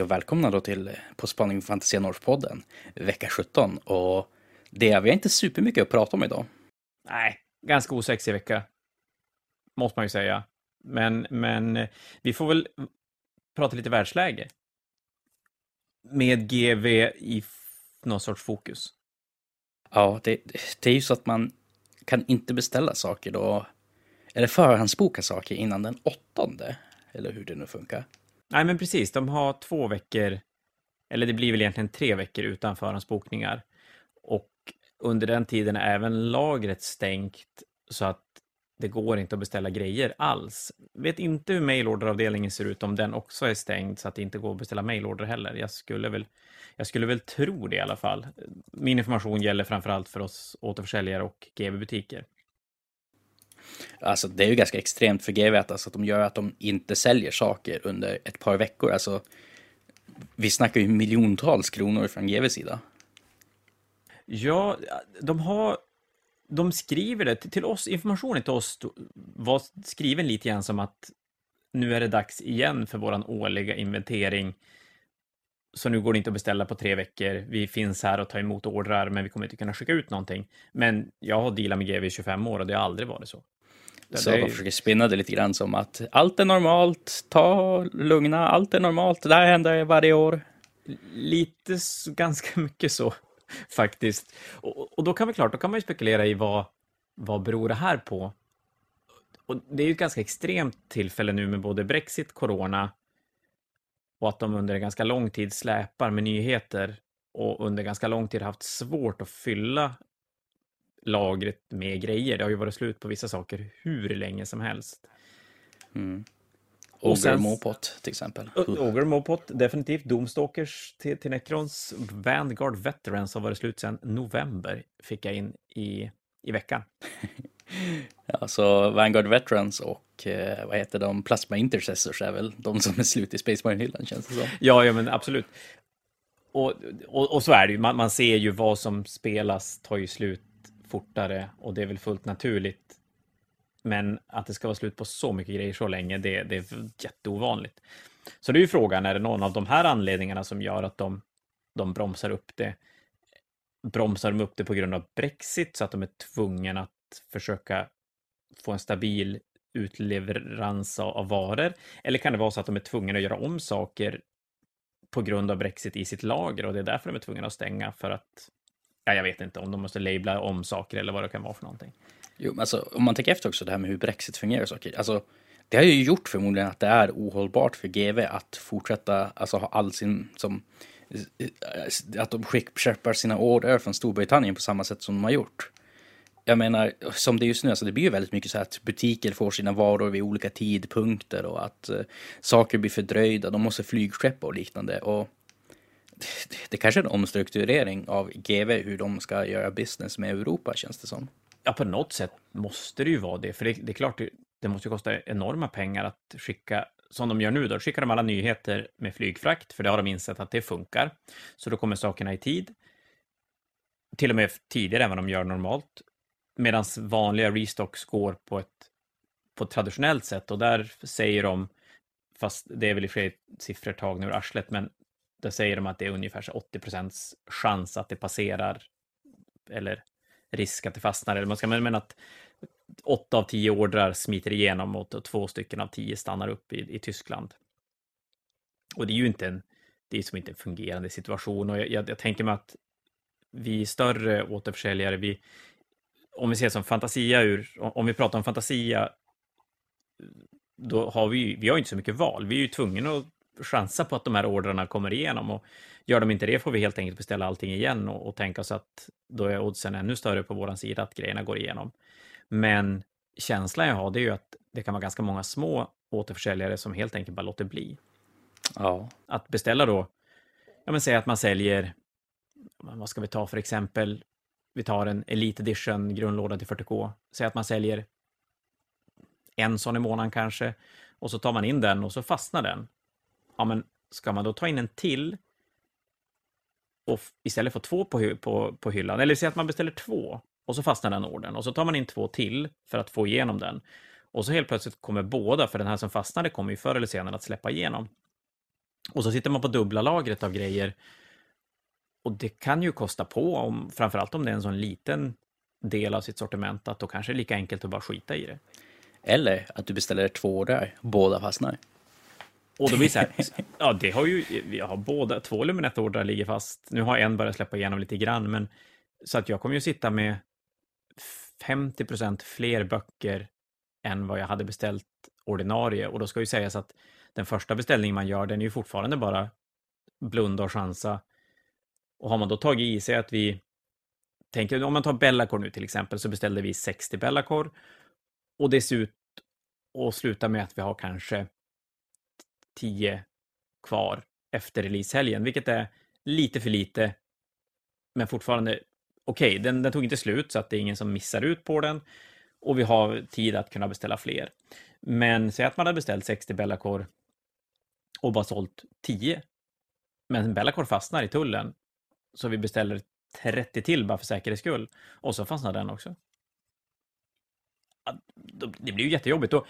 Hej och välkomna då till På spaning Fantasia North-podden, vecka 17. Och det, vi har inte supermycket att prata om idag. Nej, ganska osexig vecka. Måste man ju säga. Men, men vi får väl prata lite världsläge. Med GV i någon sorts fokus. Ja, det, det är ju så att man kan inte beställa saker då, eller förhandsboka saker innan den åttonde, eller hur det nu funkar. Nej, men precis. De har två veckor, eller det blir väl egentligen tre veckor utan förhandsbokningar. Och under den tiden är även lagret stängt så att det går inte att beställa grejer alls. Vet inte hur mailorderavdelningen ser ut om den också är stängd så att det inte går att beställa mailorder heller. Jag skulle väl, jag skulle väl tro det i alla fall. Min information gäller framförallt för oss återförsäljare och GB-butiker. Alltså det är ju ganska extremt för GV att, alltså, att de gör att de inte säljer saker under ett par veckor. Alltså, vi snackar ju miljontals kronor från GVs sida. Ja, de har... De skriver det till oss, informationen till oss var skriven lite grann som att nu är det dags igen för våran årliga inventering. Så nu går det inte att beställa på tre veckor. Vi finns här och tar emot ordrar, men vi kommer inte kunna skicka ut någonting. Men jag har dealat med GV i 25 år och det har aldrig varit så. Så de försöker spinna det lite grann som att allt är normalt, ta lugna, allt är normalt, det här händer varje år. Lite, ganska mycket så faktiskt. Och, och, då kan vi klart, då kan man ju spekulera i vad, vad beror det här på? Och det är ju ett ganska extremt tillfälle nu med både Brexit, Corona och att de under en ganska lång tid släpar med nyheter och under ganska lång tid haft svårt att fylla lagret med grejer. Det har ju varit slut på vissa saker hur länge som helst. Mm. Ogre Mopot till exempel. Ogre Mopot, definitivt. Doomstalkers till, till Necrons. Vanguard Veterans har varit slut sedan november, fick jag in i, i veckan. ja, så Vanguard Veterans och eh, vad heter de, Plasma Intercessors är väl de som är slut i Space Marine-hyllan känns det som. Ja, ja men absolut. Och, och, och så är det ju, man, man ser ju vad som spelas tar ju slut fortare och det är väl fullt naturligt. Men att det ska vara slut på så mycket grejer så länge, det, det är jätteovanligt. Så det är ju frågan, är det någon av de här anledningarna som gör att de, de bromsar upp det? Bromsar de upp det på grund av Brexit så att de är tvungna att försöka få en stabil utleverans av varor? Eller kan det vara så att de är tvungna att göra om saker på grund av Brexit i sitt lager och det är därför de är tvungna att stänga för att ja, jag vet inte om de måste labla om saker eller vad det kan vara för någonting. Jo, alltså om man tänker efter också det här med hur Brexit fungerar och saker. Alltså, det har ju gjort förmodligen att det är ohållbart för GV att fortsätta, alltså ha all sin, som, eh, att de skickar sina order från Storbritannien på samma sätt som de har gjort. Jag menar, som det är just nu, alltså det blir ju väldigt mycket så att butiker får sina varor vid olika tidpunkter och att uh, saker blir fördröjda, de måste flygskeppa och liknande. Och det kanske är en omstrukturering av GV, hur de ska göra business med Europa, känns det som. Ja, på något sätt måste det ju vara det, för det, det är klart, det, måste ju kosta enorma pengar att skicka som de gör nu då, skickar de alla nyheter med flygfrakt, för det har de insett att det funkar. Så då kommer sakerna i tid. Till och med tidigare än vad de gör normalt. Medan vanliga restocks går på ett, på ett traditionellt sätt och där säger de, fast det är väl i och för sig siffror tagna ur arslet, men där säger de att det är ungefär 80 procents chans att det passerar eller risk att det fastnar. Eller man ska mena att åtta av tio ordrar smiter igenom och två stycken av tio stannar upp i, i Tyskland. Och det är ju inte en, det är som inte en fungerande situation och jag, jag, jag tänker mig att vi större återförsäljare, vi, om vi ser som Fantasia ur, om vi pratar om Fantasia, då har vi, vi har inte så mycket val. Vi är ju tvungna att chansa på att de här ordrarna kommer igenom. Och gör de inte det får vi helt enkelt beställa allting igen och, och tänka oss att då är oddsen ännu större på vår sida att grejerna går igenom. Men känslan jag har det är ju att det kan vara ganska många små återförsäljare som helt enkelt bara låter bli. Ja. Att beställa då, ja men säg att man säljer, vad ska vi ta för exempel? Vi tar en Elite Edition grundlåda till 40K. Säg att man säljer en sån i månaden kanske och så tar man in den och så fastnar den ja men ska man då ta in en till och istället få två på, på, på hyllan, eller säg att man beställer två och så fastnar den orden och så tar man in två till för att få igenom den. Och så helt plötsligt kommer båda, för den här som fastnade kommer ju förr eller senare att släppa igenom. Och så sitter man på dubbla lagret av grejer. Och det kan ju kosta på, om, framförallt om det är en sån liten del av sitt sortiment, att då kanske det är lika enkelt att bara skita i det. Eller att du beställer två där, båda fastnar. Och då blir det så här, ja det har ju, vi har båda, två Luminette-ordrar ligger fast. Nu har en börjat släppa igenom lite grann, men så att jag kommer ju sitta med 50 procent fler böcker än vad jag hade beställt ordinarie. Och då ska ju sägas att den första beställningen man gör, den är ju fortfarande bara blunda och chansa. Och har man då tagit i sig att vi tänker, om man tar Bellacor nu till exempel, så beställde vi 60 Bellacor och det ser ut att sluta med att vi har kanske 10 kvar efter releasehelgen, vilket är lite för lite, men fortfarande okej, okay, den, den, tog inte slut så att det är ingen som missar ut på den och vi har tid att kunna beställa fler. Men säg att man hade beställt 60 Bellacor och bara sålt 10. Men Bellacor fastnar i tullen så vi beställer 30 till bara för säkerhets skull och så fastnar den också. Det blir ju jättejobbigt. Och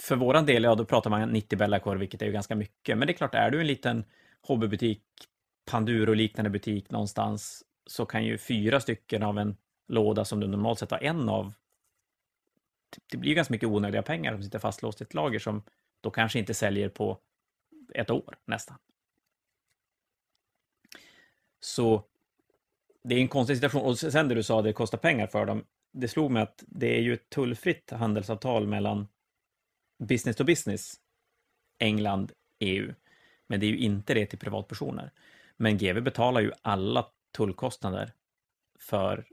för våran del, ja, då pratar man 90 Bellacor, vilket är ju ganska mycket. Men det är klart, är du en liten hobbybutik, Panduro-liknande butik någonstans, så kan ju fyra stycken av en låda som du normalt sett har en av, det blir ju ganska mycket onödiga pengar som sitter fastlåst i ett lager som då kanske inte säljer på ett år nästan. Så det är en konstig situation. Och sen det du sa, det kostar pengar för dem. Det slog mig att det är ju ett tullfritt handelsavtal mellan business to business, England, EU. Men det är ju inte det till privatpersoner. Men GV betalar ju alla tullkostnader för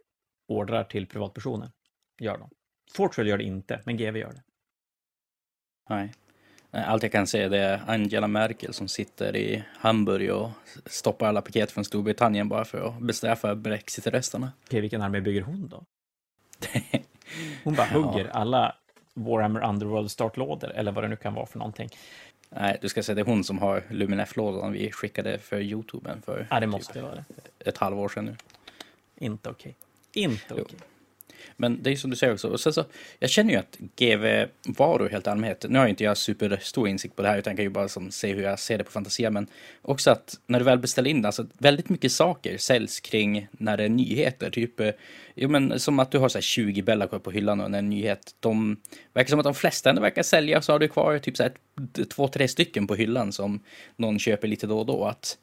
ordrar till privatpersoner. Gör de. Fortune gör det inte, men GV gör det. Nej. Allt jag kan säga det är Angela Merkel som sitter i Hamburg och stoppar alla paket från Storbritannien bara för att bestraffa Brexit-röstarna. Okej, vilken armé bygger hon då? Hon bara hugger ja. alla Warhammer Underworld startlådor eller vad det nu kan vara för någonting. Nej, du ska säga det är hon som har Luminef-lådan vi skickade för Youtuben för ja, det måste typ vara det. ett halvår sedan nu. Inte okej. Okay. Inte okej. Okay. Men det är som du säger också. Och sen så, jag känner ju att GV-varor helt allmänhet, nu har ju inte jag superstor insikt på det här utan kan ju bara som, se hur jag ser det på Fantasia, men också att när du väl beställer in, det, alltså väldigt mycket saker säljs kring när det är nyheter, typ, eh, jo men som att du har så här 20 kvar på hyllan och när en nyhet, de verkar som att de flesta ändå verkar sälja, så har du kvar typ så här två, tre stycken på hyllan som någon köper lite då och då, att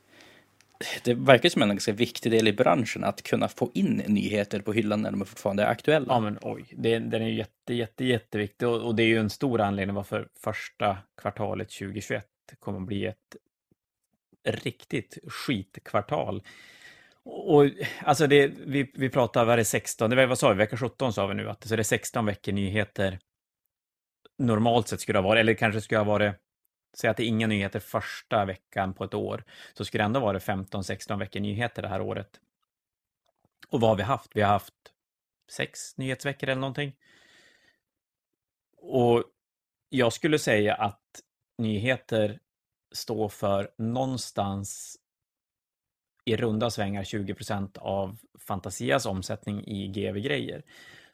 det verkar som en ganska viktig del i branschen att kunna få in nyheter på hyllan när de fortfarande är aktuella. Ja, men oj, det, den är jätte, jätte, jätteviktig och, och det är ju en stor anledning varför första kvartalet 2021 kommer att bli ett riktigt skitkvartal. Och alltså det, vi, vi pratar, vad är det, 16, det var, vad sa vi, vecka 17 sa vi nu, att så det är 16 veckor nyheter normalt sett skulle det ha varit, eller kanske skulle ha varit säg att det är inga nyheter första veckan på ett år, så skulle det ändå vara 15-16 veckor nyheter det här året. Och vad har vi haft? Vi har haft sex nyhetsveckor eller någonting. Och jag skulle säga att nyheter står för någonstans i runda svängar 20 av Fantasias omsättning i GV-grejer.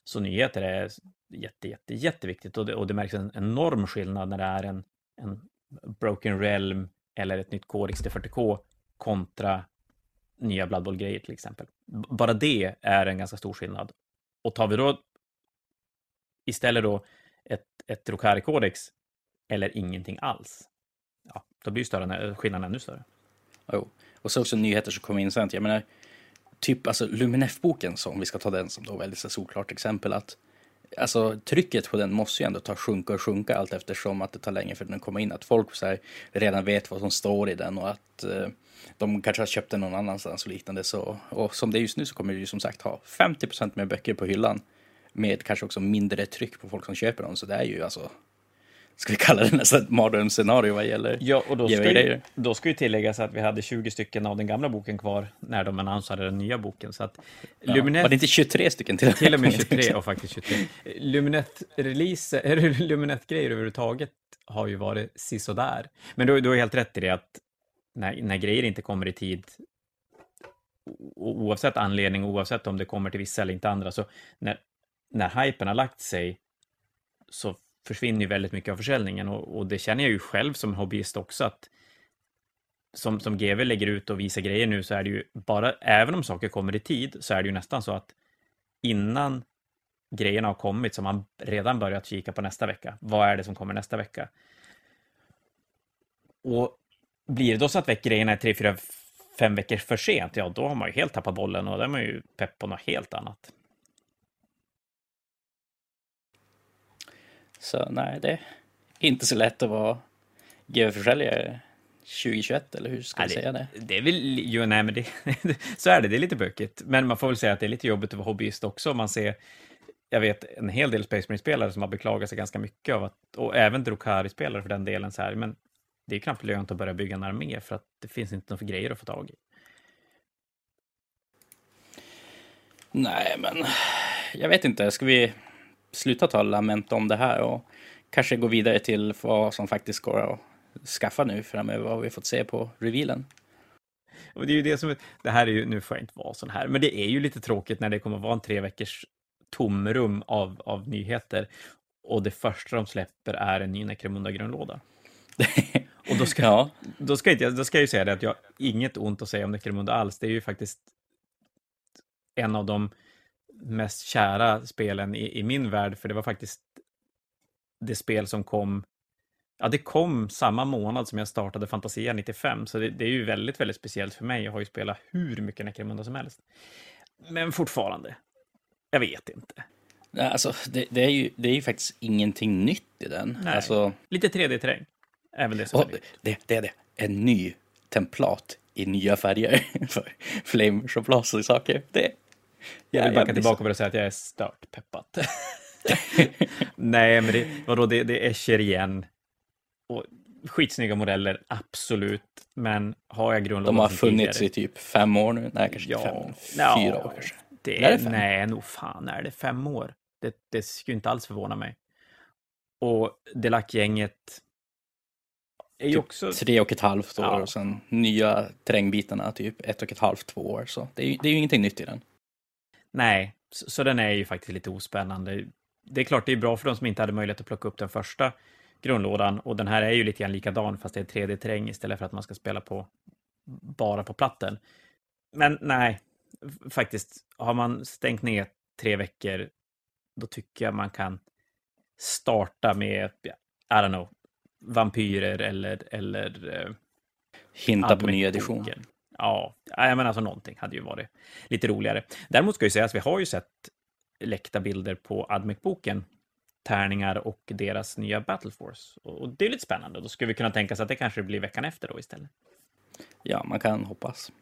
Så nyheter är jätte, jätte, jätteviktigt och det, och det märks en enorm skillnad när det är en, en Broken Realm eller ett nytt Codex D40K kontra nya Blood Bowl-grejer till exempel. Bara det är en ganska stor skillnad. Och tar vi då istället då ett, ett Rokari Codex eller ingenting alls, ja, då blir större, skillnaden ännu större. Jo. Och så också nyheter som kommer in sent. Jag menar, typ alltså Luminef-boken, om vi ska ta den som då väldigt solklart exempel, att alltså trycket på den måste ju ändå ta sjunka och sjunka allt eftersom att det tar längre för den att komma in. Att folk så här, redan vet vad som står i den och att eh, de kanske har köpt den någon annanstans och liknande. Så, och som det är just nu så kommer vi ju som sagt ha 50 procent mer böcker på hyllan med kanske också mindre tryck på folk som köper dem. Så det är ju alltså ska vi kalla det nästan ett mardrömsscenario vad gäller Ja, och då ska, ju, då ska ju tilläggas att vi hade 20 stycken av den gamla boken kvar när de annonserade den nya boken. Så att ja, Luminet, var det inte 23 stycken till? Till och med 23, och faktiskt 23. Luminet-release, Luminet-grejer överhuvudtaget har ju varit sisådär. Men du, du har helt rätt i det att när, när grejer inte kommer i tid, oavsett anledning, oavsett om det kommer till vissa eller inte andra, så när, när hypen har lagt sig så försvinner ju väldigt mycket av försäljningen och, och, det känner jag ju själv som hobbyist också att som, som GV lägger ut och visar grejer nu så är det ju bara, även om saker kommer i tid, så är det ju nästan så att innan grejerna har kommit så har man redan börjat kika på nästa vecka. Vad är det som kommer nästa vecka? Och blir det då så att grejerna är tre, fyra, fem veckor för sent, ja då har man ju helt tappat bollen och då är man ju pepp på något helt annat. Så nej, det är inte så lätt att vara GV-försäljare 2021, eller hur ska jag säga det? Det är väl, jo, nej, men det, så är det, det är lite bökigt. Men man får väl säga att det är lite jobbigt att vara hobbyist också. Man ser, jag vet en hel del Space Marine-spelare som har beklagat sig ganska mycket av att, och även Drukari-spelare för den delen, så här, men det är knappt lönt att börja bygga en armé för att det finns inte några grejer att få tag i. Nej, men jag vet inte. Ska vi sluta ta lament om det här och kanske gå vidare till vad som faktiskt går att skaffa nu framöver, vad vi fått se på revealen? Och det är ju det som, det här är ju, nu får jag inte vara sån här, men det är ju lite tråkigt när det kommer vara en tre veckors tomrum av, av nyheter och det första de släpper är en ny Necromunda-grundlåda. Och då ska, ja. då, ska inte, då ska jag ju säga det att jag har inget ont att säga om Necromunda alls. Det är ju faktiskt en av de mest kära spelen i, i min värld, för det var faktiskt det spel som kom Ja, det kom samma månad som jag startade Fantasia 95, så det, det, är ju väldigt, väldigt speciellt för mig. Jag har ju spelat hur mycket Necromunda som helst. Men fortfarande, jag vet inte. Alltså, det, det, är ju, det är ju faktiskt ingenting nytt i den. Nej, alltså... Lite 3D-terräng. Även det som och det, det är det. En ny templat i nya färger för flamers och saker. Det, jag vill backa tillbaka och säga att jag är stört peppat. Nej, men det, vadå, det, det är Escher igen. Och skitsnygga modeller, absolut. Men har jag grundlådan De har funnits tidigare? i typ fem år nu. Nej, kanske ja, fem, ja, fyra år kanske. Det är, det nej, nog fan är det fem år. Det, det skulle inte alls förvåna mig. Och Delac-gänget är ju typ också... Tre och ett halvt år ja. och sen nya terrängbitarna typ ett och ett halvt, två år. Så det är, det är ju ingenting nytt i den. Nej, så, så, den är ju faktiskt lite ospännande. Det är klart, det är bra för de som inte hade möjlighet att plocka upp den första grundlådan och den här är ju lite grann likadan fast det är 3D-terräng istället för att man ska spela på bara på platten. Men nej, faktiskt, har man stängt ner tre veckor, då tycker jag man kan starta med, I don't know, vampyrer eller... eller eh, Hinta på ny edition. Ja, men alltså någonting hade ju varit lite roligare. Däremot ska jag säga att vi har ju sett läckta bilder på Admec-boken, tärningar och deras nya Battle Force. Och det är lite spännande. Då skulle vi kunna tänka oss att det kanske blir veckan efter då istället. Ja, man kan hoppas.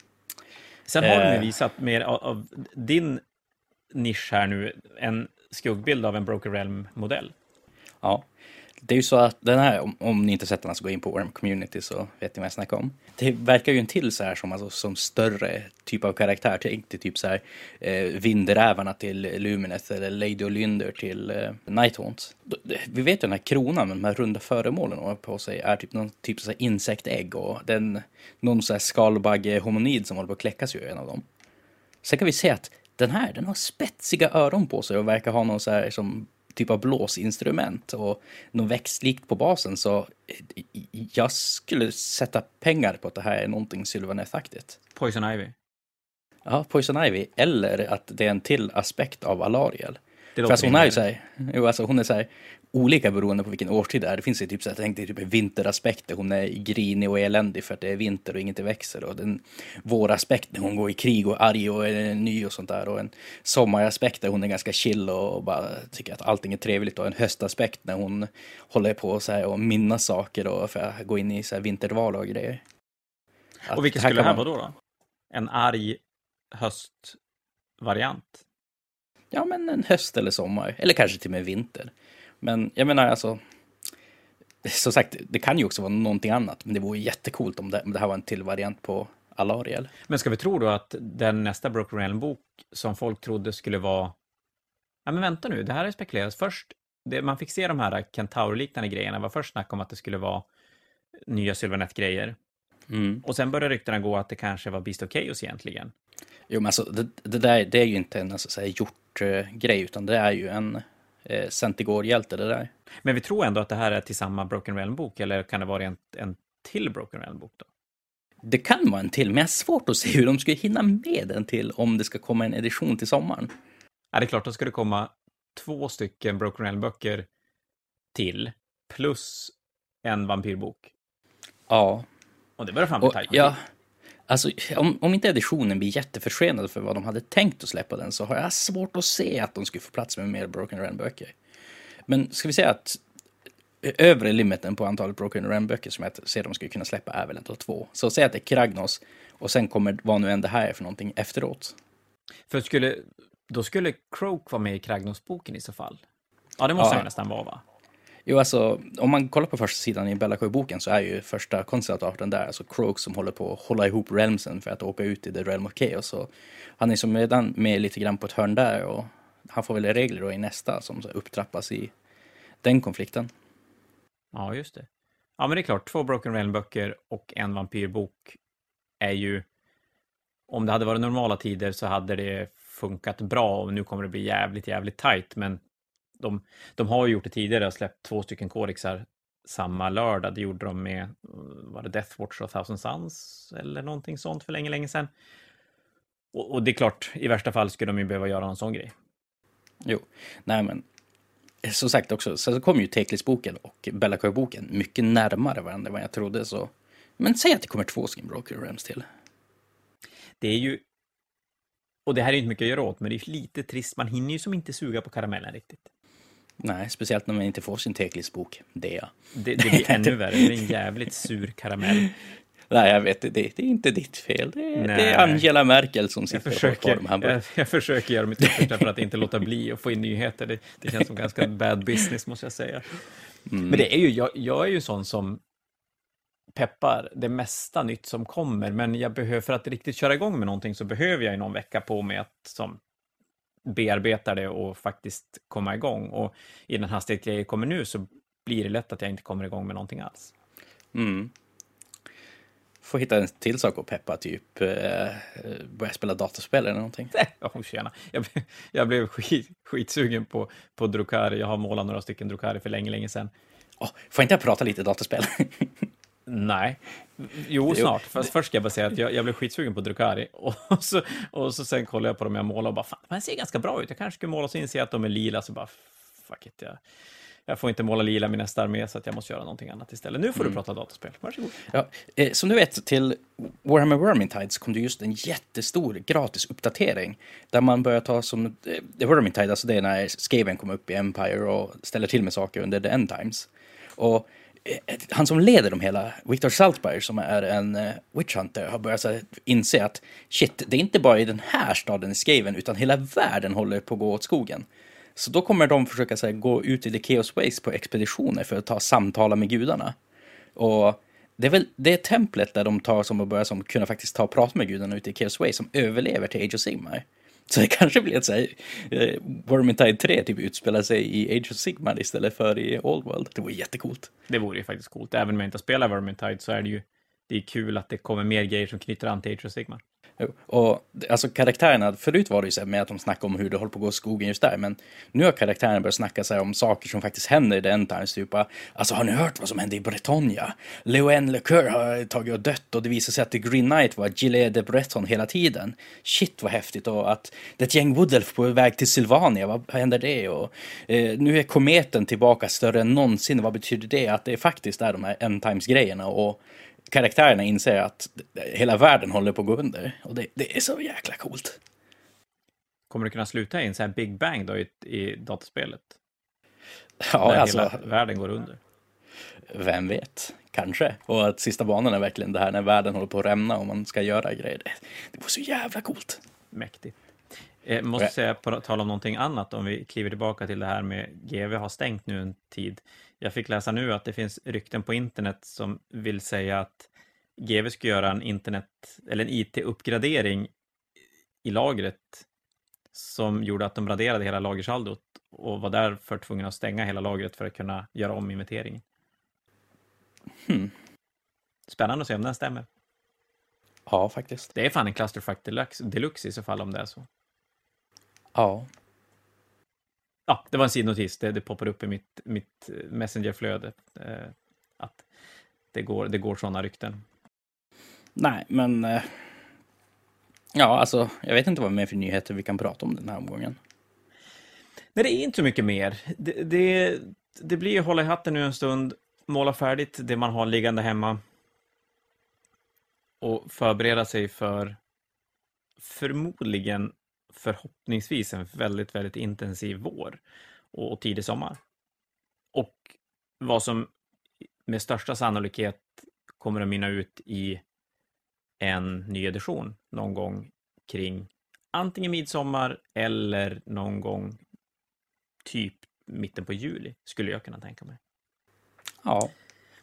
Sen har eh. du visat mer av, av, din nisch här nu, en skuggbild av en Broker Realm-modell. Ja, det är ju så att den här, om, om ni inte sett den så gå in på Worm Community så vet ni vad jag snackar om. Det verkar ju en till så här som, alltså, som större typ av karaktär. Tänk dig typ så här eh, Vindrävarna till Lumineth eller Lady Olynder till eh, Nighthaunt. Vi vet ju den här kronan med de här runda föremålen på sig är typ någon typ av insektägg och den, någon så här skalbagge homonid som håller på att kläckas ju en av dem. Sen kan vi se att den här, den har spetsiga öron på sig och verkar ha någon så här som typ av blåsinstrument och något växtlikt på basen. Så jag skulle sätta pengar på att det här är någonting Sylvaneth-aktigt. Poison Ivy? Ja, Poison Ivy. Eller att det är en till aspekt av Alariel. Alltså hon är ju så här, jo, alltså hon är så här, olika beroende på vilken årstid det är. Det finns ju typ så här, tänk dig typ en vinteraspekt där hon är grinig och eländig för att det är vinter och ingenting växer. Och den våraspekt när hon går i krig och är arg och är ny och sånt där. Och en sommaraspekt där hon är ganska chill och bara tycker att allting är trevligt. Och en höstaspekt när hon håller på så här och minnas saker och för att gå in i så här vintervardag och grejer. Att och vilket skulle det här vara då, då? En arg höstvariant? Ja, men en höst eller sommar. Eller kanske till och med vinter. Men jag menar alltså, som sagt, det kan ju också vara någonting annat, men det vore jättekult om det, om det här var en till variant på Alariel. Men ska vi tro då att den nästa Broken Realm-bok som folk trodde skulle vara... Ja, men vänta nu, det här är spekulerat. Först, det, man fick se de här Kentaur-liknande grejerna, var först snack om att det skulle vara nya Sylvanet-grejer. Mm. Och sen började ryktena gå att det kanske var Beast of Chaos egentligen. Jo, men alltså det, det där det är ju inte en alltså, gjort uh, grej, utan det är ju en eh, Centigore-hjälte det där. Men vi tror ändå att det här är till samma Broken Realm-bok, eller kan det vara en, en till Broken Realm-bok då? det kan vara en till, men jag har svårt att se hur de skulle hinna med en till om det ska komma en edition till sommaren. Ja, det är klart, då ska det komma två stycken Broken Realm-böcker till, plus en vampyrbok. Ja. Och det börjar fan bli Och, tajt. ja, alltså, om, om inte editionen blir jätteförsenad för vad de hade tänkt att släppa den så har jag svårt att se att de skulle få plats med mer Broken Realm-böcker. Men ska vi säga att övre limiten på antalet Broken Realm-böcker som jag ser de skulle kunna släppa är väl ändå två. Så säg att det är Kragnos och sen kommer vad nu än det här är för någonting efteråt. För skulle, då skulle Croak vara med i Kragnos-boken i så fall? Ja, det måste Ja. han nästan vara, va? Jo, alltså om man kollar på första sidan i Bellacoy-boken så är ju första konceptarten där, alltså Croak som håller på att hålla ihop realmsen för att åka ut i The Realm of Chaos. Så han är som redan med lite grann på ett hörn där och han får väl regler då i nästa som så upptrappas i den konflikten. Ja, just det. Ja, men det är klart, två Broken Realm-böcker och en vampyrbok är ju... Om det hade varit normala tider så hade det funkat bra och nu kommer det bli jävligt, jävligt tajt, men de, de har ju gjort det tidigare och släppt två stycken kodexar samma lördag. Det gjorde de med, var det Death Watch och Thousand Suns eller någonting sånt för länge, länge sedan. Och, och det är klart, i värsta fall skulle de ju behöva göra en sån grej. Jo, nej men som sagt också, så kom ju Teklis-boken och Bellacoy-boken mycket närmare varandra än vad jag trodde. Så. Men säg att det kommer två Skin Broken Realms till. Det är ju... Och det här är inte mycket att göra åt, men det är lite trist. Man hinner ju som inte suga på karamellen riktigt. Nej, speciellt när man inte får sin Teklis-bok. Det jag. Det, det blir ännu värre. Det är en jävligt sur karamell. Nej, jag vet det. Det är inte ditt fel. Det det är Angela Merkel som Jag sitter och försöker, de här jag, jag försöker göra mitt yttersta för att inte låta bli att få in nyheter. Det, det känns som ganska bad business, måste jag säga. Mm. Men det är ju, jag, jag är ju sån som peppar det mesta nytt som kommer, men jag behöver, för att riktigt köra igång med någonting så behöver jag ju någon vecka på mig att som bearbeta det och faktiskt komma igång. Och i den hastighet jag kommer nu så blir det lätt att jag inte kommer igång med någonting alls. Mm. Får hitta en till sak att peppa, typ eh, börja spela dataspel eller någonting. Ja, tjena. Jag, jag blev skit, skitsugen på, på Drukari. Jag har målat några stycken Drukari för länge, länge sedan. Oh, får inte jag prata lite dataspel? Nej. Jo, snart. Fast först ska jag bara säga att jag, jag blev skitsugen på Drukari. Och så, och så sen kollade jag på dem jag målade och bara, fan, de ser ganska bra ut. Jag kanske skulle måla så inser jag att de är lila, så bara, fuck it. Jag, jag får inte måla lila min nästa armé, så att jag måste göra någonting annat istället. Nu får du prata dataspel. Varsågod. ja, eh, som du vet, till Warhammer Vermintide kom det just en jättestor gratis uppdatering där man börjar ta som eh, Vermintide, alltså det är när Skaven kommer upp i Empire och ställer till med saker under the end times. Och Eh, han som leder dem hela, Victor Saltberg, som är en uh, witch hunter, har börjat så här, inse att shit, det är inte bara i den här staden i Skaven, utan hela världen håller på att gå åt skogen. Så då kommer de försöka så här, gå ut i the chaos ways på expeditioner för att ta samtala med gudarna. Och det är väl det templet där de tar som att börja som kunna faktiskt ta och prata med gudarna ute i Chaos waste som överlever till Age of Sigmar. Så det kanske blir att så här, eh, Vermintide 3 typ utspelar sig i Age of Sigmar istället för i Old World. Det vore jättecoolt. Det vore ju faktiskt coolt. Även om jag inte spelar Vermintide så är det ju det är kul att det kommer mer grejer som knyter an till Age of Sigmar. Och alltså karaktärerna, förut var det ju så här med att de snackade om hur det håller på att gå i skogen just där, men nu har karaktärerna börjat snacka så här om saker som faktiskt händer i den times, typ alltså har ni hört vad som hände i Bretonia? Leoen Lecoeur har tagit och dött och det visar sig att The Green Knight var Gilles de Breton hela tiden. Shit vad häftigt och att det är ett gäng Woodelf på väg till Sylvania, vad händer det? Och eh, nu är kometen tillbaka större än någonsin, vad betyder det? Att det faktiskt är de här end times grejerna och karaktärerna inser att hela världen håller på att gå under. Och det, det är så jäkla coolt. Kommer det kunna sluta i en sån här Big Bang då i, i dataspelet? Ja, Där alltså, hela världen går under. vem vet? Kanske. Och att sista banan är verkligen det här när världen håller på att rämna och man ska göra grejer. Det, det var så jävla coolt. Mäktigt. Eh, måste säga, på tal om någonting annat, om vi kliver tillbaka till det här med GV har stängt nu en tid. Jag fick läsa nu att det finns rykten på internet som vill säga att GV ska göra en internet, eller en IT-uppgradering i lagret som gjorde att de raderade hela lagersaldot och var därför tvungna att stänga hela lagret för att kunna göra om inventeringen. Hmm. Spännande att se om den stämmer. Ja, faktiskt. Det är fan en clusterfuck deluxe, deluxe i så fall om det är så. Ja. Ja, det var en sidnotis. Det, det poppar upp i mitt, mitt eh, messengerflöde. Eh, att det går, det går sådana rykten. Nej, men... Eh, ja, alltså, jag vet inte vad mer för nyheter vi kan prata om den här omgången. Nej, det är inte så mycket mer. Det, det, det blir ju hålla i hatten nu en stund, måla färdigt det man har liggande hemma och förbereda sig för förmodligen, förhoppningsvis, en väldigt, väldigt intensiv vår och tidig sommar. Och vad som med största sannolikhet kommer att mynna ut i en ny edition någon gång kring antingen midsommar eller någon gång typ mitten på juli, skulle jag kunna tänka mig. Ja.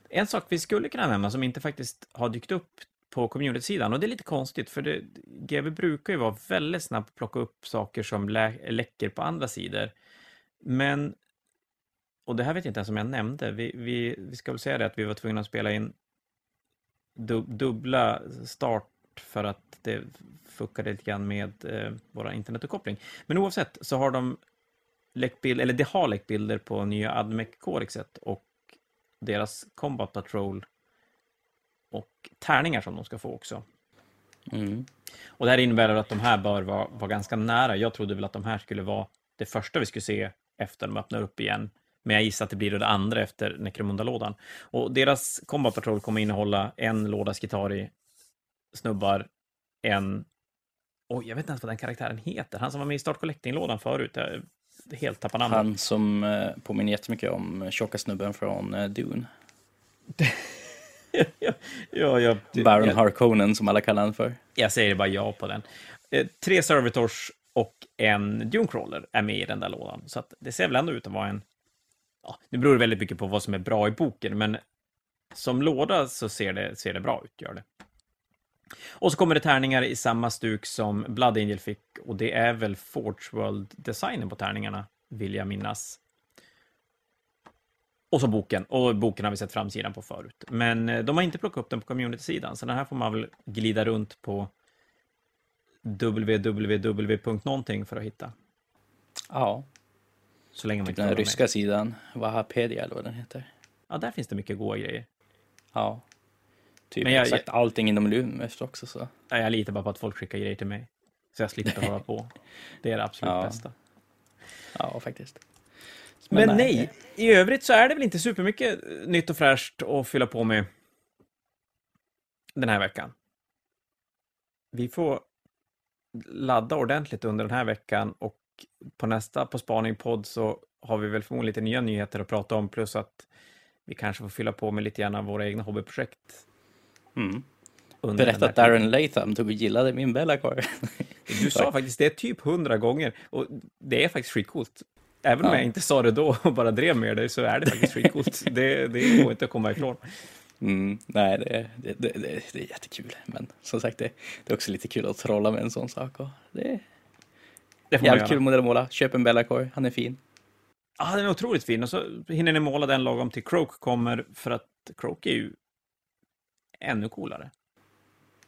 En sak vi skulle kunna nämna som inte faktiskt har dykt upp på community-sidan, och det är lite konstigt, för det, GW brukar ju vara väldigt snabb att plocka upp saker som lä läcker på andra sidor. Men, och det här vet jag inte ens om jag nämnde, vi, vi, vi ska väl säga det att vi var tvungna att spela in dub, dubbla start för att det fuckade lite grann med eh, våra internetuppkoppling. Men oavsett så har de läckt bild, eller det har läckt bilder på nya Admec-kodexet och deras Combat Patrol tärningar som de ska få också. Mm. Och det här innebär att de här bör vara, vara ganska nära. Jag trodde väl att de här skulle vara det första vi skulle se efter de öppnar upp igen. Men jag gissar att det blir det andra efter Necromunda-lådan. Och deras Combat Patrol kommer innehålla en låda Skitari, snubbar, en... Oj, jag vet inte ens vad den karaktären heter. Han som var med i Start Collecting-lådan förut. Jag helt tappar namnet. Han som eh, påminner jättemycket om tjocka snubben från eh, Dune. ja, ja, ja, Baron jag, Harkonnen som alla kallar honom för. Jag säger bara ja på den. Eh, tre Servitors och en Dunecrawler är med i den där lådan. Så det ser väl ändå ut att vara en... Ja, det beror väldigt mycket på vad som är bra i boken, men som låda så ser det, ser det bra ut, gör det. Och så kommer det tärningar i samma stuk som Blood Angel fick, och det är väl Forge World-designen på tärningarna, vill jag minnas. Och så boken, och boken har vi sett framsidan på förut. Men eh, de har inte plockat upp den på community-sidan, så den här får man väl glida runt på www. för att hitta. Ja. Så länge man inte den ryska med. sidan, Wahapedia eller vad den heter. Ja, där finns det mycket goda grejer. Ja. Typ Men jag- exakt allting inom Lum efter också så. Ja, Jag litar bara på att folk skickar grejer till mig. Så jag slipper hålla på. Det är det absolut Ja. bästa. Ja, faktiskt. Men, nej, i övrigt så är det väl inte supermycket eh, nytt och fräscht att fylla på med den här veckan. Vi får ladda ordentligt under den här veckan och på nästa På spaning-podd så har vi väl förmodligen lite nya nyheter att prata om plus att vi kanske får fylla på med lite grann av våra egna hobbyprojekt. Mm. Berätta att Darren Latham tog och gillade min Bellacore. Du sa faktiskt det typ hundra gånger och det är faktiskt skitcoolt. Även om Ja. jag inte sa det då och bara drev med dig så är det faktiskt skitcoolt. det, det går inte att komma ifrån. Mm, nej, det, det, det, det, är jättekul. Men som sagt, det, är också lite kul att trolla med en sån sak. Och det Det får jävligt kul modell att måla. Köp en Bellacore, han är fin. Ja, den är otroligt fin. Och så hinner ni måla den lagom till Croak kommer, för att Croak är ju ännu coolare.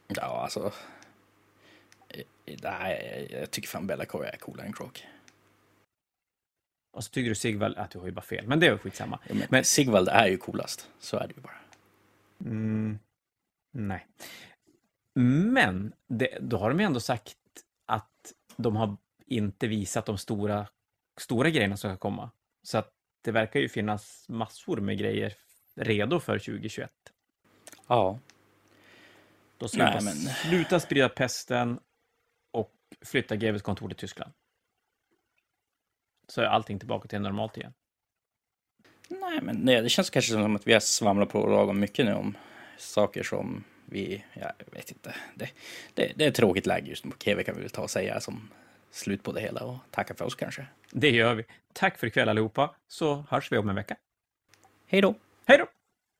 Ja, alltså. eh, Nej, jag tycker fan Bellacore är coolare än Croak. Och så tycker du Sigvald att du har ju bara fel, men det är väl skitsamma. Men, Men- Sigvald är ju coolast, så är det ju bara. Mm, nej. Men det, då har de ju ändå sagt att de har inte visat de stora, stora grejerna som ska komma. Så att det verkar ju finnas massor med grejer redo för 2021. Ja. Då sluta, Nej, men- sluta sprida pesten och flytta GWs kontor till Tyskland. Så är allting tillbaka till normalt igen. Nej, men nej, det känns kanske som att vi har svamlat på lagom mycket nu om saker som vi, jag vet inte. Det, det, det är ett tråkigt läge just nu på KV kan vi väl ta och säga som slut på det hela och tacka för oss kanske. Det gör vi. Tack för ikväll allihopa, så hörs vi om en vecka. Hej då! Hej då!